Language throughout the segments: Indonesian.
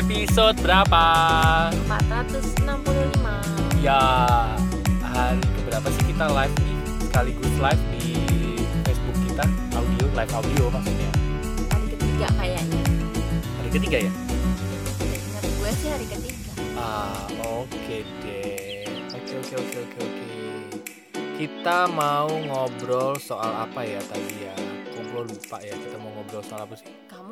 episode berapa? 465 Ya, hari keberapa sih kita live nih? Sekaligus live di Facebook kita, audio, live audio maksudnya. Hari ketiga kayaknya Hari ketiga ya? Ingat gue sih hari ketiga Ah, oke deh. Oke, oke, oke, oke, oke. Kita mau ngobrol soal apa ya tadi ya? Kok gue lupa ya, kita mau ngobrol soal apa sih?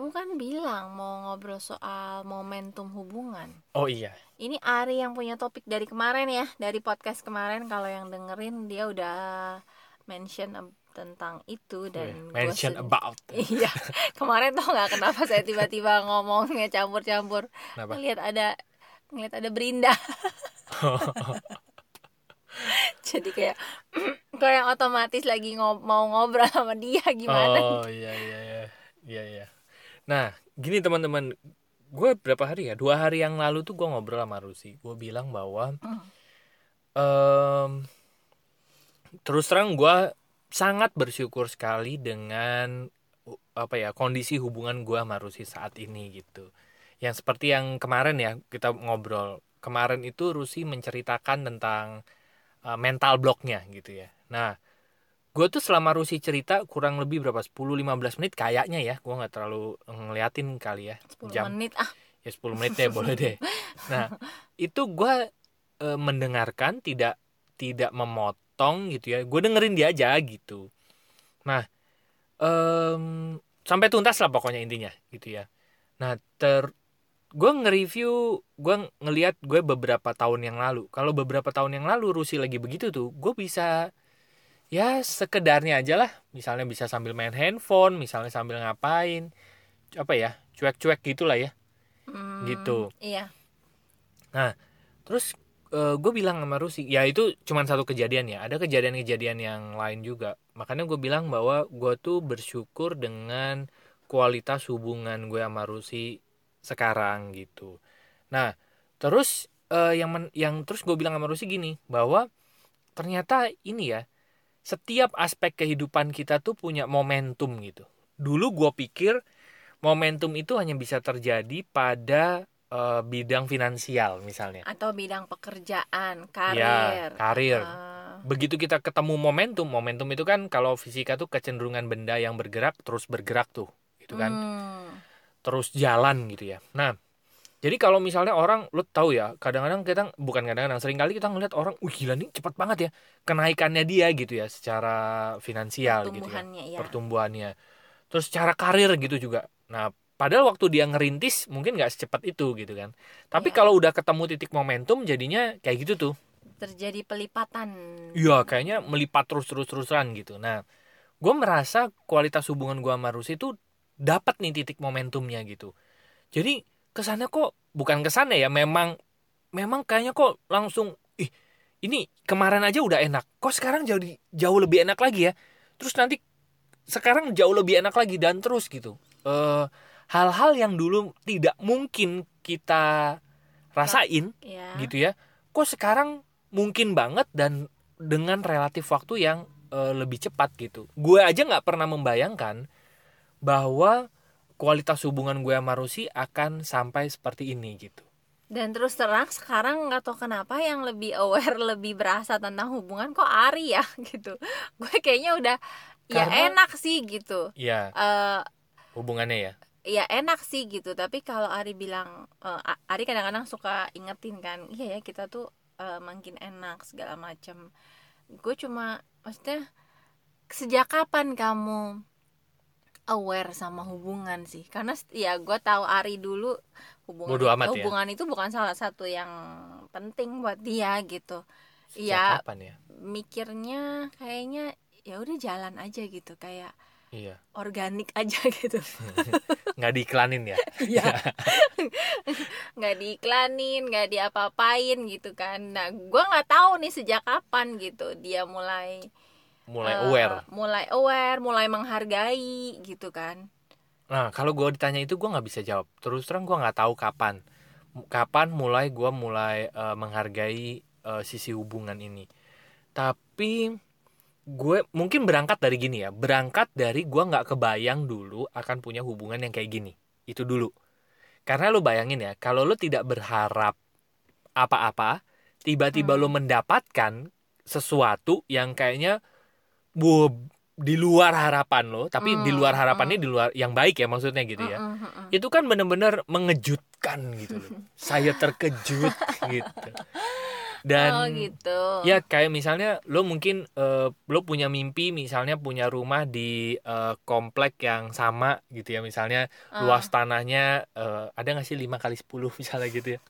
Kamu kan bilang mau ngobrol soal momentum hubungan. Oh iya, Ini Ari yang punya topik dari kemarin ya Dari podcast kemarin. Kalau yang dengerin dia udah mention tentang itu dan gua mention about. Iya. Kemarin tuh nggak kenapa saya tiba-tiba ngomongnya campur-campur? Ngeliat ada Ngeliat ada Berinda. Jadi kayak Kayak otomatis lagi ngob- mau ngobrol sama dia gimana Oh iya iya iya. Iya iya. Nah gini teman-teman, gue berapa hari ya? Dua hari yang lalu tuh gue ngobrol sama Rusi. Gue bilang bahwa Hmm. em, terus terang gue sangat bersyukur sekali dengan apa ya kondisi hubungan gue sama Rusi saat ini gitu. Yang seperti yang kemarin ya kita ngobrol. Kemarin itu Rusi menceritakan tentang uh, mental blocknya gitu ya. Nah gue tuh selama Rusi cerita kurang lebih berapa? 10-15 menit kayaknya ya. Gue nggak terlalu ngeliatin kali ya 10 jam. menit ah. Ya 10 menit deh boleh deh. Nah itu gue eh, mendengarkan tidak tidak memotong gitu ya. Gue dengerin dia aja gitu. Nah em, sampai tuntas lah pokoknya intinya gitu ya. Nah ter gue nge-review gue ngelihat gue beberapa tahun yang lalu. Kalau beberapa tahun yang lalu Rusi lagi begitu tuh gue bisa ya sekedarnya aja lah misalnya bisa sambil main handphone misalnya sambil ngapain apa ya cuek-cuek gitulah ya Hmm, Gitu. Iya Terus gue bilang sama Rusi, ya itu cuma satu kejadian ya. Ada kejadian-kejadian yang lain juga. Makanya gue bilang bahwa gue tuh bersyukur dengan kualitas hubungan gue sama Rusi sekarang gitu. Nah, terus eh, yang men- yang terus gue bilang sama Rusi gini bahwa ternyata ini ya setiap aspek kehidupan kita tuh punya momentum gitu. Dulu gue pikir momentum itu hanya bisa terjadi pada eh, bidang finansial misalnya. atau bidang pekerjaan Ya, karir karir. Ah, Begitu kita ketemu momentum, momentum itu kan kalau fisika tuh kecenderungan benda yang bergerak terus bergerak tuh, gitu kan. hmm, Terus jalan gitu ya. Nah, jadi kalau misalnya orang lu tahu ya, kadang-kadang kita bukan kadang-kadang sering kali kita ngeliat orang, "Wih, gila nih cepat banget ya kenaikannya dia gitu ya secara finansial gitu ya." pertumbuhannya ya Pertumbuhannya. Terus secara karir gitu juga. Nah, padahal waktu dia ngerintis mungkin nggak secepat itu gitu kan. Tapi Ya. kalau udah ketemu titik momentum jadinya kayak gitu tuh. terjadi pelipatan Iya, kayaknya melipat terus terus terusan gitu. Nah, gue merasa kualitas hubungan gue sama Rusi itu dapat nih titik momentumnya gitu. Jadi kesannya kok bukan kesannya ya, memang memang kayaknya kok langsung ih ini kemarin aja udah enak, kok sekarang jadi jauh lebih enak lagi ya. Terus nanti sekarang jauh lebih enak lagi dan terus gitu. Eh, hal-hal yang dulu tidak mungkin kita rasain ya gitu ya kok sekarang mungkin banget dan dengan relatif waktu yang eh, lebih cepat gitu gue aja nggak pernah membayangkan bahwa kualitas hubungan gue sama Rusi akan sampai seperti ini gitu. Dan terus terang sekarang nggak tahu kenapa yang lebih aware lebih berasa tentang hubungan kok Ari ya gitu. Gue kayaknya udah ya Karena- enak sih gitu. Ya eh hubungannya ya? ya enak sih gitu. Tapi kalau Ari bilang A- Ari kadang-kadang suka ingetin kan iya ya kita tuh eh, makin enak segala macam gue cuma maksudnya sejak kapan kamu aware sama hubungan sih karena ya gue tahu Ari dulu hubungan Bodo amat ya. hubungan itu bukan salah satu yang penting buat dia gitu Sejak Iya kapan ya mikirnya kayaknya ya udah jalan aja gitu kayak iya organik aja gitu nggak diiklanin ya Iya. nggak diiklanin, nggak diapa-apain gitu kan. Nah, gua nggak tahu nih sejak kapan gitu dia mulai mulai eh, aware mulai aware, mulai menghargai gitu kan. Nah, kalau gue ditanya itu gue nggak bisa jawab. Terus terang gue nggak tahu kapan. Kapan mulai gue mulai eh, menghargai eh, sisi hubungan ini. Tapi gue mungkin berangkat dari gini ya. Berangkat dari gue nggak kebayang dulu akan punya hubungan yang kayak gini. Itu dulu. karena lu bayangin ya kalau lu tidak berharap apa-apa tiba-tiba Hmm. lu mendapatkan sesuatu yang kayaknya bu di luar harapan lo tapi di Hmm, luar harapannya di luar yang baik ya maksudnya gitu ya. Mm-mm, mm-mm. itu kan bener-bener mengejutkan gitu loh. Saya terkejut gitu. Dan oh gitu. Ya kayak misalnya lo mungkin eh, lo punya mimpi misalnya punya rumah di eh, komplek yang sama gitu ya. Misalnya Ah, luas tanahnya eh, ada nggak sih 5 kali 10 misalnya gitu ya.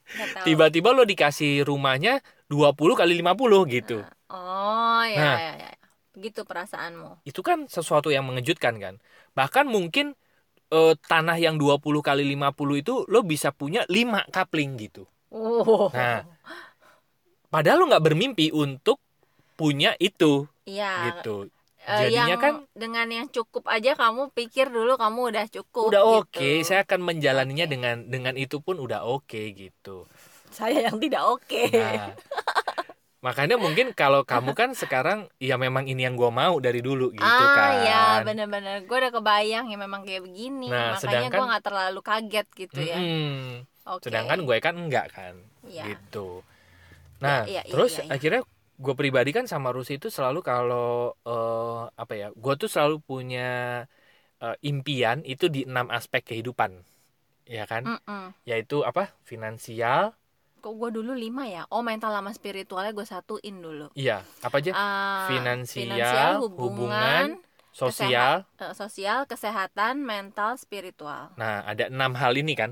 Tiba-tiba lo dikasih rumahnya 20 kali 50 gitu. oh ya, Nah. ya ya begitu perasaanmu Itu kan sesuatu yang mengejutkan kan. Bahkan mungkin eh, tanah yang 20 kali 50 itu lo bisa punya 5 kapling gitu. oh Nah, Padahal lo nggak bermimpi untuk punya itu iya gitu. Eh, Jadinya yang kan- dengan yang cukup aja kamu pikir dulu kamu udah cukup udah gitu. oke saya akan menjalaninya Oke. dengan dengan itu pun udah oke gitu saya yang tidak oke nah makanya mungkin kalau kamu kan sekarang ya memang ini yang gue mau dari dulu gitu ah kan ya bener-bener gue udah kebayang ya memang kayak begini Nah, makanya sedangkan- gue nggak terlalu kaget gitu ya Mm-mm. oke sedangkan gue kan enggak kan Iya. gitu nah iya, iya, terus iya, iya. akhirnya gue pribadi kan sama Rusi itu selalu kalau eh, apa ya gue tuh selalu punya eh, impian itu di enam aspek kehidupan ya kan Mm-mm. yaitu apa finansial kok gue dulu lima ya oh mental sama spiritualnya gue satuin dulu iya apa aja Ah, Finansial, hubungan, sosial. eh, sosial kesehatan mental spiritual Nah, ada enam hal ini kan.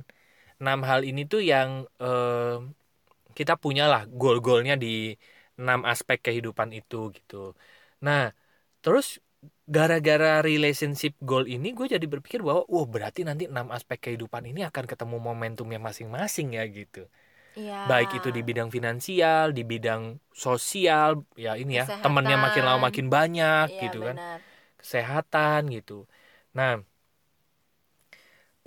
Enam hal ini tuh yang eh, kita punyalah goal-goalnya di enam aspek kehidupan itu gitu. Nah, terus gara-gara relationship goal ini gue jadi berpikir bahwa, wah berarti nanti enam aspek kehidupan ini akan ketemu momentumnya masing-masing ya gitu. Iya. Baik itu di bidang finansial, di bidang sosial, ya ini ya Kesehatan. temennya makin lama makin banyak Iya, gitu kan. kesehatan gitu. Nah,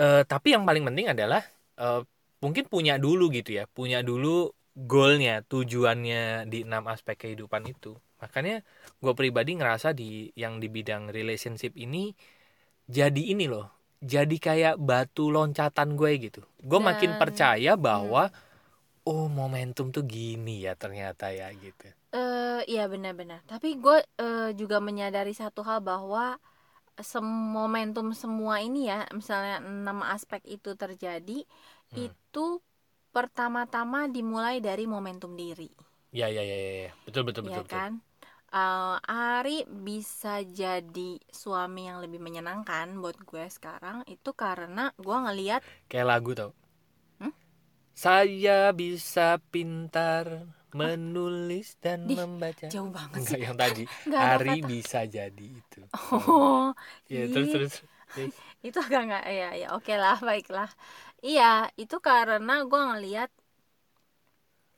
eh, tapi yang paling penting adalah eh, mungkin punya dulu gitu ya, punya dulu goalnya, tujuannya di enam aspek kehidupan itu. Makanya gue pribadi ngerasa di yang di bidang relationship ini jadi ini loh, jadi kayak batu loncatan gue gitu. Gue makin Dan- percaya bahwa oh momentum tuh gini ya ternyata ya gitu. Eh, iya benar-benar. Tapi gue eh, juga menyadari satu hal bahwa sem momentum semua ini ya, misalnya enam aspek itu terjadi, Hmm. itu pertama-tama dimulai dari momentum diri, Ya ya ya ya, ya. betul betul ya betul. betul. kan? Eh, Ari bisa jadi suami yang lebih menyenangkan buat gue sekarang itu karena gue ngelihat Kayak lagu tau. Saya bisa pintar menulis dan Di, membaca. jauh banget Enggak sih. yang tadi. Kata. bisa jadi itu. Oh, Ya terus terus. Itu agak nggak ya ya oke lah baiklah iya itu karena gue ngelihat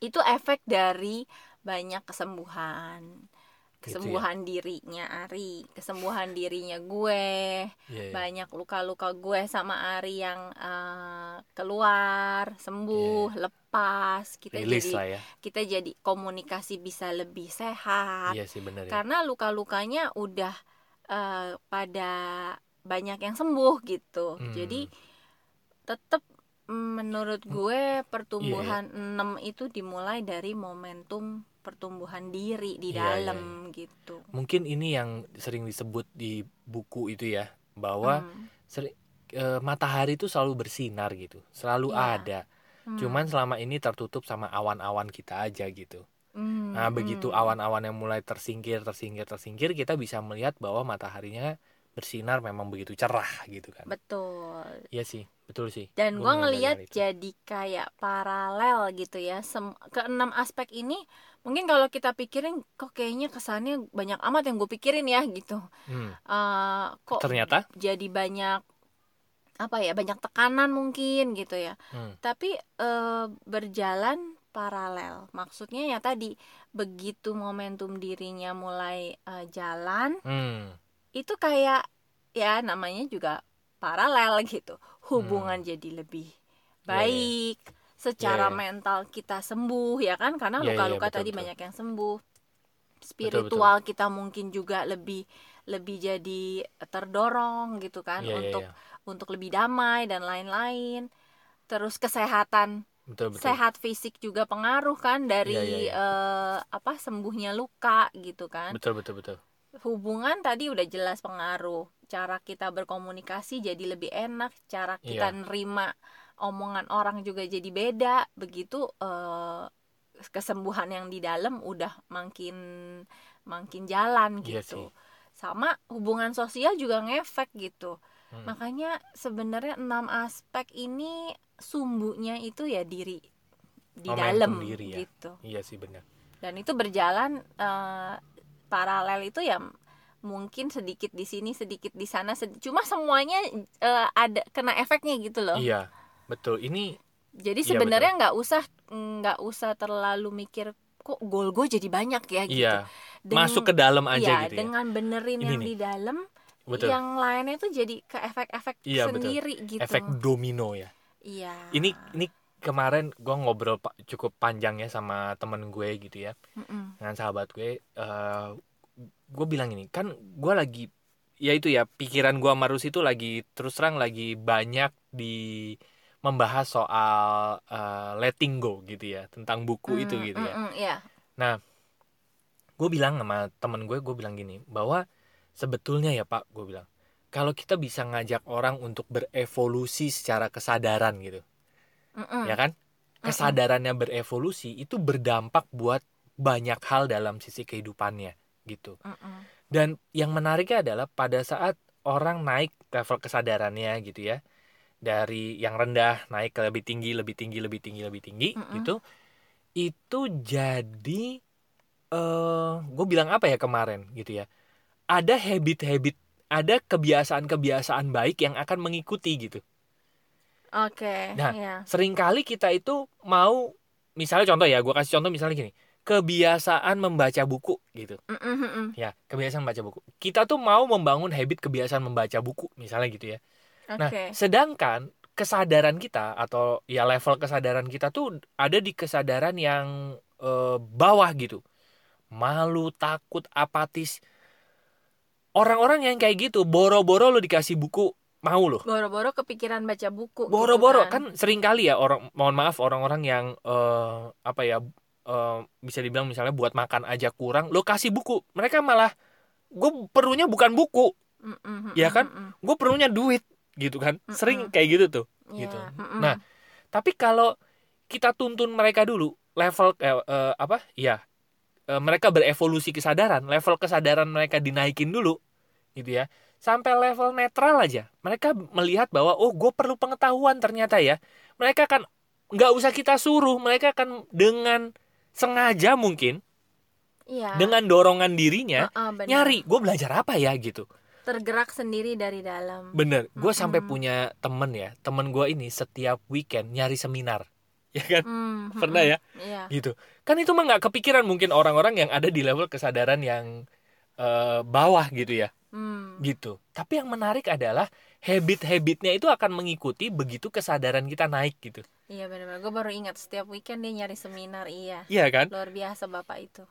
itu efek dari banyak kesembuhan Gitu ya. kesembuhan dirinya Ari kesembuhan dirinya gue Iya, iya. banyak luka-luka gue sama Ari yang eh, keluar sembuh lepas kita Rilis jadi ya. kita jadi komunikasi bisa lebih sehat Iya sih bener ya. karena luka-lukanya udah eh, pada banyak yang sembuh gitu Hmm. jadi tetap menurut gue pertumbuhan Iya, 6 itu dimulai dari momentum pertumbuhan diri di Iya, iya, dalam gitu Mungkin ini yang sering disebut di buku itu ya, bahwa Hmm. seri- eh, matahari itu selalu bersinar gitu, selalu Iya. ada. Hmm. Cuman selama ini tertutup sama awan-awan kita aja gitu. Hmm, Nah, begitu hmm. awan-awan yang mulai tersingkir, tersingkir, tersingkir, kita bisa melihat bahwa mataharinya bersinar memang begitu cerah gitu kan. betul Iya sih, betul sih. dan Gua gue ngelihat jadi kayak paralel gitu ya Sem keenam aspek ini mungkin kalau kita pikirin kok kayaknya kesannya banyak amat yang gue pikirin ya gitu. Hmm, Eh, kok ternyata, jadi banyak apa ya banyak tekanan mungkin gitu ya. Hmm, tapi eh, berjalan paralel. Maksudnya ya tadi begitu momentum dirinya mulai eh, jalan hmm, itu kayak ya namanya juga paralel gitu. Hubungan jadi lebih Hmm. Iya, iya. Secara Iya, iya. mental kita sembuh ya kan karena Iya, iya, luka-luka betul, tadi betul. banyak yang sembuh betul. spiritual kita mungkin juga lebih lebih jadi terdorong gitu kan iya, untuk iya. untuk lebih damai dan lain-lain terus kesehatan betul betul sehat fisik juga pengaruh kan dari Iya, iya, iya. eh, apa sembuhnya luka gitu kan betul betul betul hubungan tadi udah jelas pengaruh cara kita berkomunikasi jadi lebih enak cara kita nerima omongan orang juga jadi beda. Begitu eh, kesembuhan yang di dalam udah makin makin jalan Iya gitu. sih. sama hubungan sosial juga ngefek gitu. Hmm. makanya sebenarnya enam aspek ini sumbunya itu ya diri di dalam diri ya. gitu. Iya sih benar. Dan itu berjalan eh, paralel itu ya mungkin sedikit di sini sedikit di sana sedi- cuma semuanya eh, ada kena efeknya gitu loh. Iya betul ini jadi Iya, sebenarnya nggak usah nggak usah terlalu mikir kok gol gue jadi banyak ya? gitu. Iya Dengan- masuk ke dalam aja iya, gitu ya. dengan benerin Ini yang nih. di dalam betul. yang lainnya itu jadi ke efek-efek Iya, betul. sendiri gitu. Efek domino ya. Iya. Ini ini kemarin gue ngobrol cukup panjang ya sama temen gue gitu ya. Mm-mm. dengan sahabat gue eh gue bilang ini kan gue lagi ya itu ya pikiran gue sama Rusi itu lagi terus terang lagi banyak di membahas soal eh, letting go gitu ya tentang buku itu Mm, gitu ya. mm-mm, iya. Gue bilang sama temen gue gue bilang gini bahwa sebetulnya ya pak gue bilang kalau kita bisa ngajak orang untuk berevolusi secara kesadaran gitu Mm-mm. ya kan? Kesadarannya berevolusi itu berdampak buat banyak hal dalam sisi kehidupannya gitu. Mm-mm. dan yang menariknya adalah pada saat orang naik level kesadarannya gitu ya dari yang rendah naik ke lebih tinggi lebih tinggi lebih tinggi lebih tinggi Mm-mm. gitu itu jadi eh gue bilang apa ya kemarin gitu ya ada habit-habit ada kebiasaan-kebiasaan baik yang akan mengikuti gitu oke Nah, iya. sering kali kita itu mau misalnya contoh ya gue kasih contoh misalnya gini kebiasaan membaca buku gitu Mm-mm, mm-mm. ya kebiasaan membaca buku kita tuh mau membangun habit kebiasaan membaca buku misalnya gitu ya nah oke. sedangkan kesadaran kita atau ya level kesadaran kita tuh ada di kesadaran yang eh, bawah gitu. Malu takut apatis. Orang-orang yang kayak gitu boro-boro lo dikasih buku mau loh boro-boro kepikiran baca buku gitu boro-boro kan. sering kali ya orang mohon maaf orang-orang yang eh, apa ya eh, bisa dibilang misalnya buat makan aja kurang lo kasih buku. Mereka malah gue perlunya bukan buku. Mm-mm, ya kan? mm-mm, gue perlunya duit gitu kan sering kayak gitu tuh mm-mm. gitu. Iya, mm-mm. Nah, tapi kalau kita tuntun mereka dulu level eh, eh, apa ya eh, mereka berevolusi kesadaran level kesadaran mereka dinaikin dulu gitu ya sampai level netral aja mereka melihat bahwa oh gue perlu pengetahuan ternyata ya mereka kan nggak usah kita suruh mereka akan dengan sengaja mungkin iya dengan dorongan dirinya Heeh, benar. nyari gue belajar apa ya gitu tergerak sendiri dari dalam. Bener gue sampai Mm-mm. punya temen ya temen gue ini setiap weekend nyari seminar ya kan? Mm, pernah mm-mm. ya iya. Gitu. Kan itu mah nggak kepikiran mungkin orang-orang yang ada di level kesadaran yang eh, bawah gitu ya. Hmm. gitu. Tapi yang menarik adalah habit-habitnya itu akan mengikuti begitu kesadaran kita naik gitu iya benar gue baru ingat setiap weekend dia nyari seminar iya. Iya kan? Luar biasa bapak itu.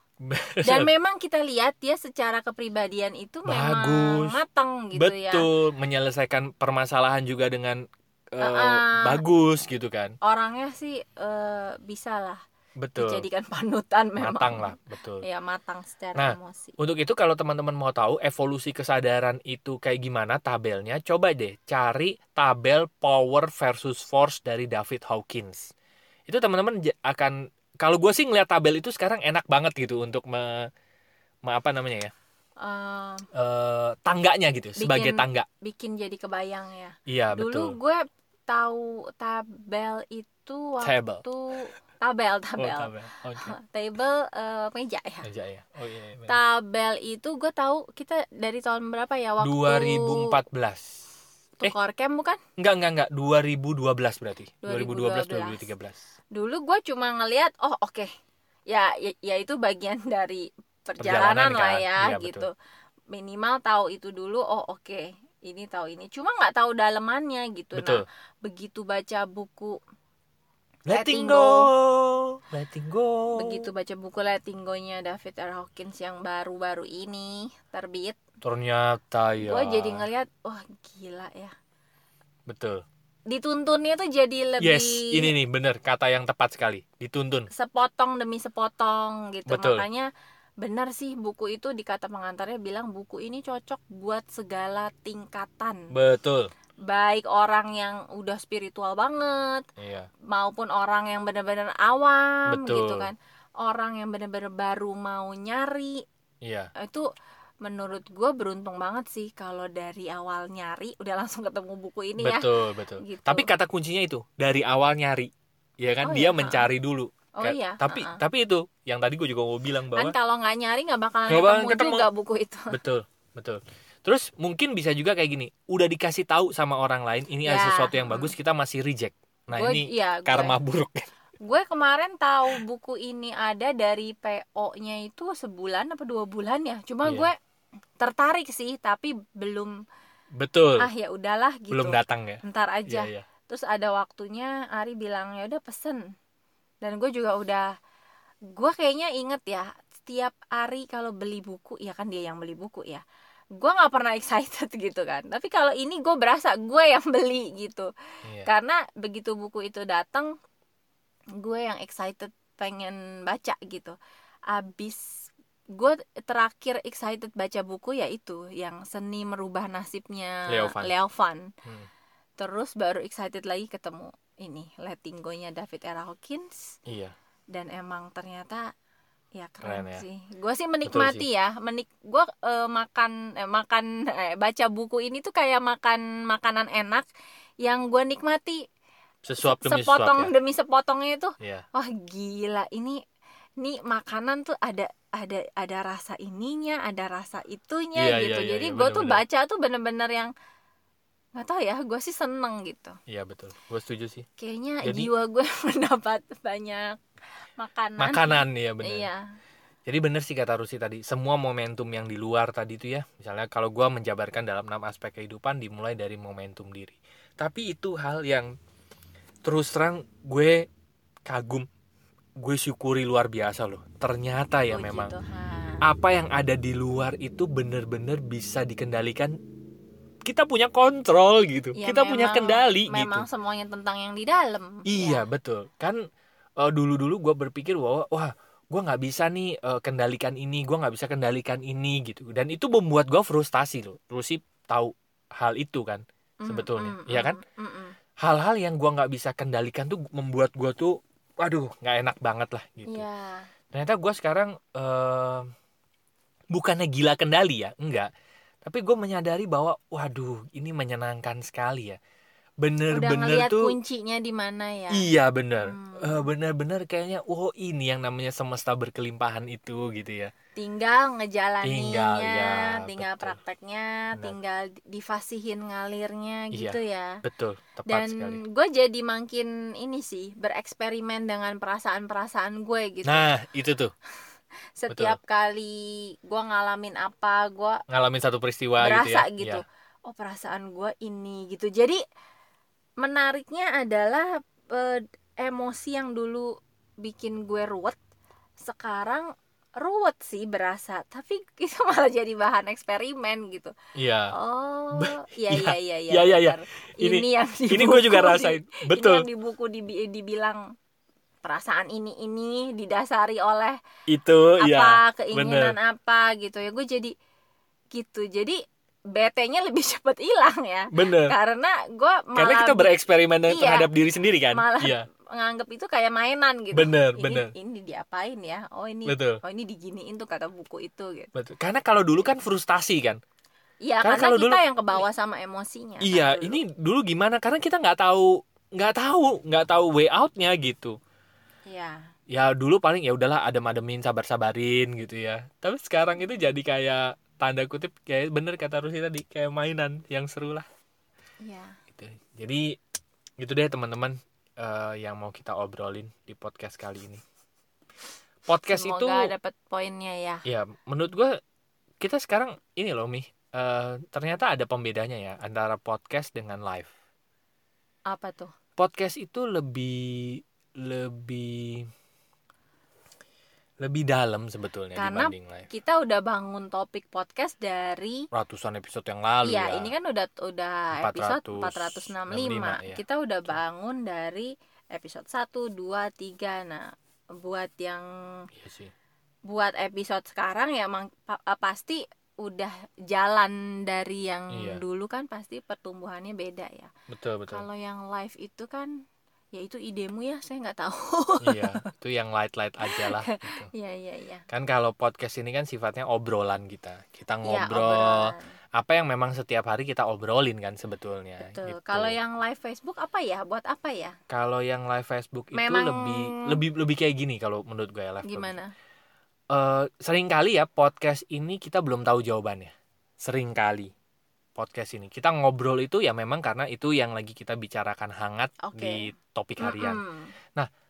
Dan memang kita lihat dia secara kepribadian itu memang Bagus. matang gitu ya. Betul. Menyelesaikan permasalahan juga dengan eh, Uh-uh. bagus gitu kan. Orangnya sih eh, bisa lah betul dijadikan panutan memang matang lah betul ya matang secara Nah, emosi Untuk itu kalau teman-teman mau tahu evolusi kesadaran itu kayak gimana tabelnya, coba deh cari tabel power versus force dari David Hawkins. Itu teman-teman akan kalau gue sih ngeliat tabel itu sekarang enak banget gitu untuk me, me- apa namanya ya Eh, eh, tangganya gitu sebagai Bikin- tangga. bikin jadi kebayang ya Iya dulu betul. gue tahu tabel itu Table. Waktu tabel Oh, tabel tabel. Oke. table eh, meja ya Aja ya. Oh iya. iya, tabel itu gue tahu kita dari tahun berapa ya waktu 2014. Eh. tukar camp bukan Enggak enggak enggak 2012 berarti. 2012. 2012 2013. dulu gue cuma ngelihat oh oke ya, ya ya itu bagian dari Perjalanan perjalanan, lah kan? ya Iya, gitu minimal tahu itu dulu oh oke ini tahu ini cuma nggak tahu dalemannya gitu Betul. nah begitu baca buku Letting go. Letting go. begitu baca buku Letting Go-nya David R. Hawkins yang baru-baru ini terbit Ternyata ya. gue jadi ngelihat wah gila ya Betul. dituntunnya tuh jadi lebih yes ini nih bener kata yang tepat sekali dituntun sepotong demi sepotong gitu Betul. makanya benar sih buku itu di kata pengantarnya bilang buku ini cocok buat segala tingkatan betul baik orang yang udah spiritual banget iya. maupun orang yang benar-benar awam Betul. gitu kan. Orang yang benar-benar baru mau nyari iya. itu menurut gue beruntung banget sih kalau dari awal nyari udah langsung ketemu buku ini ya. Betul betul. Gitu. tapi kata kuncinya itu dari awal nyari. Ya kan? Oh, dia iya, mencari dulu. Oh Kayak- iya tapi ha-ha. tapi itu yang tadi gue juga mau bilang kan bahwa kalau nggak nyari nggak bakalan ketemu, bakalan ketemu. juga buku itu. Betul betul terus mungkin bisa juga kayak gini udah dikasih tahu sama orang lain ini ada Ya, sesuatu yang bagus kita masih reject. Nah Gua- ini iya, gue- karma buruk. Gue kemarin tahu buku ini ada dari PO-nya itu sebulan apa dua bulan ya. Cuma Iya. gue tertarik sih tapi belum betul. Ah ya udahlah gitu. Belum datang ya? Ntar aja. iya. Iya terus ada waktunya Ari bilang ya udah pesen. Dan gue juga udah gue kayaknya inget ya setiap Ari kalau beli buku ya kan dia yang beli buku ya gue nggak pernah excited gitu kan. Tapi kalau ini gue berasa gue yang beli gitu. Iya. Karena begitu buku itu datang gue yang excited pengen baca gitu. Abis gue terakhir excited baca buku ya itu yang seni merubah nasibnya Leovan. Leovan Hmm. terus baru excited lagi ketemu ini Letting Go-nya David R. Hawkins. Iya. Dan emang ternyata ya Keren keren, ya. sih. Gue sih menikmati ya menik gue eh, makan eh, makan eh, baca buku ini tuh kayak makan makanan enak yang gue nikmati. Sesuap demi sepotong sesuap demi sepotongnya itu. Ya iya. Wah gila. Ini nih makanan tuh ada ada ada rasa ininya ada rasa itunya Iya, gitu. iya, iya, jadi iya, gue tuh baca tuh bener-bener yang nggak tahu ya gue sih seneng gitu. Iya betul. Gue setuju sih. Kayaknya Jadi- jiwa gue mendapat banyak makanan makanan ya benar iya Jadi bener sih kata Rusi tadi, semua momentum yang di luar tadi itu ya, misalnya kalau gua menjabarkan dalam enam aspek kehidupan dimulai dari momentum diri. Tapi itu hal yang terus terang gue kagum, gue syukuri luar biasa loh. Ternyata ya Puji memang Tuhan. apa yang ada di luar itu bener-bener bisa dikendalikan. Kita punya kontrol gitu, Ya, kita punya memang- kendali memang gitu. semuanya tentang yang di dalam Iya Ya. betul. Kan eh, dulu-dulu gue berpikir bahwa wah gue nggak bisa nih eh, kendalikan ini, gue nggak bisa kendalikan ini gitu. Dan itu membuat gue frustasi loh. Terus sih tahu hal itu kan. Sebetulnya, mm, iya mm, kan? mm, mm. Hal-hal yang gue nggak bisa kendalikan tuh membuat gue tuh, waduh nggak enak banget lah gitu. Iya. Ternyata gue sekarang eh, bukannya gila kendali ya, enggak. Tapi gue menyadari bahwa, waduh ini menyenangkan sekali ya. Bener-bener ngeliat tuh. kuncinya di mana ya? Iya bener. Hmm. Eh, Bener-bener kayaknya Oh ini yang namanya semesta berkelimpahan itu gitu ya. Tinggal ngejalaninnya Tinggal, ya, tinggal betul. prakteknya Benar. tinggal difasihin ngalirnya Iya, gitu ya. Betul. Tepat dan gue jadi makin ini sih bereksperimen dengan perasaan-perasaan gue gitu. Nah itu tuh. Setiap kali gue ngalamin apa gue Ngalamin satu peristiwa gitu berasa ya. gitu. Iya. oh perasaan gue ini gitu. Jadi menariknya adalah eh, emosi yang dulu bikin gue ruwet sekarang ruwet sih berasa. Tapi itu malah jadi bahan eksperimen gitu. Iya. Oh iya, iya. iya iya iya, iya, iya. benar. Ini- ini yang di Ini gue juga di- rasain. Ini Betul yang di buku dibi- dibilang perasaan ini ini didasari oleh Itu apa ya keinginan apa gitu ya. Gue jadi gitu. Jadi BT-nya lebih cepet hilang ya. Bener. Karena gue malah Karena kita bereksperimen Iya. terhadap diri sendiri kan? Malah- Iya. nganggep itu kayak mainan gitu. Bener, ini, bener. ini diapain ya? Oh ini Betul. oh ini diginiin tuh kata buku itu gitu. Betul. Karena kalau dulu kan frustasi kan? Iya Karena karena, kalau kita dulu- yang kebawa sama emosinya kan Iya dulu. ini dulu gimana? Karena kita nggak tahu nggak tahu nggak tahu way outnya gitu. Iya. Ya dulu paling ya udahlah adem-ademin sabar-sabarin gitu ya. Tapi sekarang itu jadi kayak tanda kutip kayak bener kata Rusi tadi kayak mainan yang seru lah. Iya. Gitu. Jadi gitu deh teman-teman eh, yang mau kita obrolin di podcast kali ini. Podcast itu semoga dapat poinnya ya. Ya menurut gue kita sekarang ini loh mi. Eh, ternyata ada pembedanya ya antara podcast dengan live. Apa tuh? Podcast itu lebih lebih lebih dalam sebetulnya Karena dibanding live kita udah bangun topik podcast dari ratusan episode yang lalu Iya, ya ini kan udah udah episode 465, 465. ya. Kita udah bangun dari episode 1, 2, 3. Nah, buat yang Iya sih buat episode sekarang ya emang eh, pasti udah jalan dari yang Iya. dulu kan pasti pertumbuhannya beda ya. betul betul Kalau yang live itu kan ya itu idemu ya, saya nggak tahu. iya itu yang light light aja lah gitu. Iya, iya, iya. kan kalau podcast ini kan sifatnya obrolan kita kita Iya, ngobrol obrolan. apa yang memang setiap hari kita obrolin kan sebetulnya Betul. gitu. Kalau yang live Facebook apa ya? Buat apa ya? kalau yang live Facebook itu Memang- lebih lebih lebih kayak gini kalau menurut gue ya live Facebook. Gimana? Eh, sering kali ya podcast ini kita belum tahu jawabannya sering kali podcast ini kita ngobrol itu ya memang karena itu yang lagi kita bicarakan hangat Oke. di topik harian Mm-mm.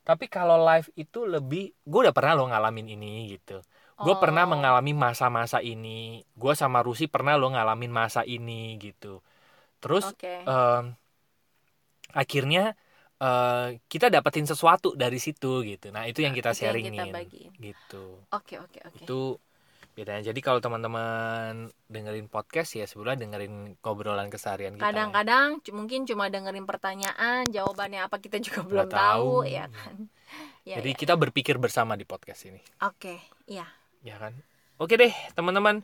tapi kalau live itu lebih gue udah pernah lo ngalamin ini gitu gue pernah Oh. mengalami masa-masa ini gue sama Rusi pernah lo ngalamin masa ini gitu terus Oke. em, akhirnya eh, kita dapetin sesuatu dari situ gitu nah itu yang kita sharingin kita bagiin. gitu Oke, oke, oke. itu bedanya jadi kalau teman-teman dengerin podcast ya sebenarnya dengerin ngobrolan keseharian kita ya. Kadang-kadang c- mungkin cuma dengerin pertanyaan, jawabannya apa kita juga belum tahu. tahu, ya kan. Ya, jadi ya. kita berpikir bersama di podcast ini Oke, iya. ya kan oke deh teman-teman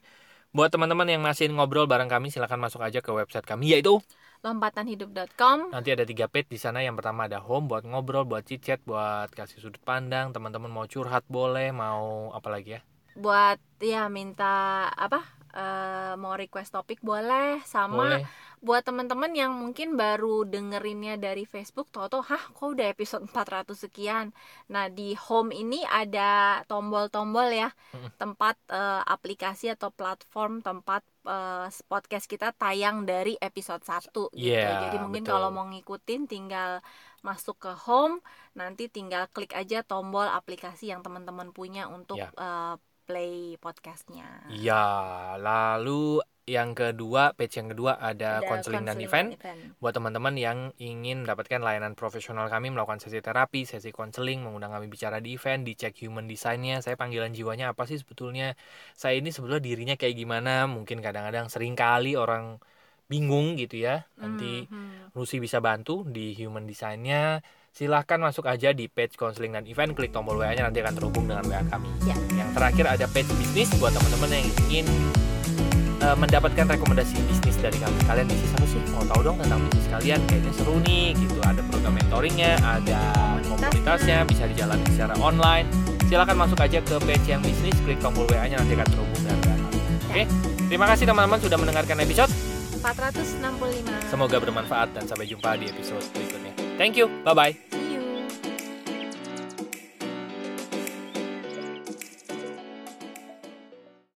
buat teman-teman yang masih ngobrol bareng kami silahkan masuk aja ke website kami yaitu Lompatanhidup.com. nanti ada tiga page di sana yang pertama ada home buat ngobrol buat chit chat buat kasih sudut pandang teman-teman mau curhat boleh mau apa lagi ya Buat ya minta apa? eh, mau request topik boleh sama boleh buat teman-teman yang mungkin baru dengerinnya dari Facebook tau-tau hah kok udah episode 400 sekian nah di home ini ada tombol-tombol ya tempat eh, aplikasi atau platform tempat eh, podcast kita tayang dari episode 1 gitu Iya, jadi mungkin betul. kalau mau ngikutin tinggal masuk ke home nanti tinggal klik aja tombol aplikasi yang teman-teman punya untuk Ya. eh, play podcastnya Iya, lalu yang kedua, page yang kedua ada, Ada konseling dan counseling event. Buat teman-teman yang ingin mendapatkan layanan profesional kami melakukan sesi terapi, sesi konseling, mengundang kami bicara di event, dicek human design-nya, saya panggilan jiwanya apa sih sebetulnya, saya ini sebetulnya dirinya kayak gimana, mungkin kadang-kadang sering kali orang bingung gitu ya, nanti Mhm. Rusi bisa bantu di human design-nya, silahkan masuk aja di page konseling dan event, klik tombol WA-nya nanti akan terhubung dengan WA kami. Ya. Terakhir ada page bisnis buat teman-teman yang ingin uh, mendapatkan rekomendasi bisnis dari kami. Kalian bisnis apa sih? Mau tahu dong tentang bisnis kalian? Kayaknya seru nih gitu. Ada program mentoringnya, ada komunitasnya, bisa dijalani secara online. Silahkan masuk aja ke page yang bisnis, klik tombol WA-nya nanti akan terhubung dengan kami. Oke, terima kasih teman-teman sudah mendengarkan episode. 465 Semoga bermanfaat dan sampai jumpa di episode berikutnya. Thank you, bye-bye.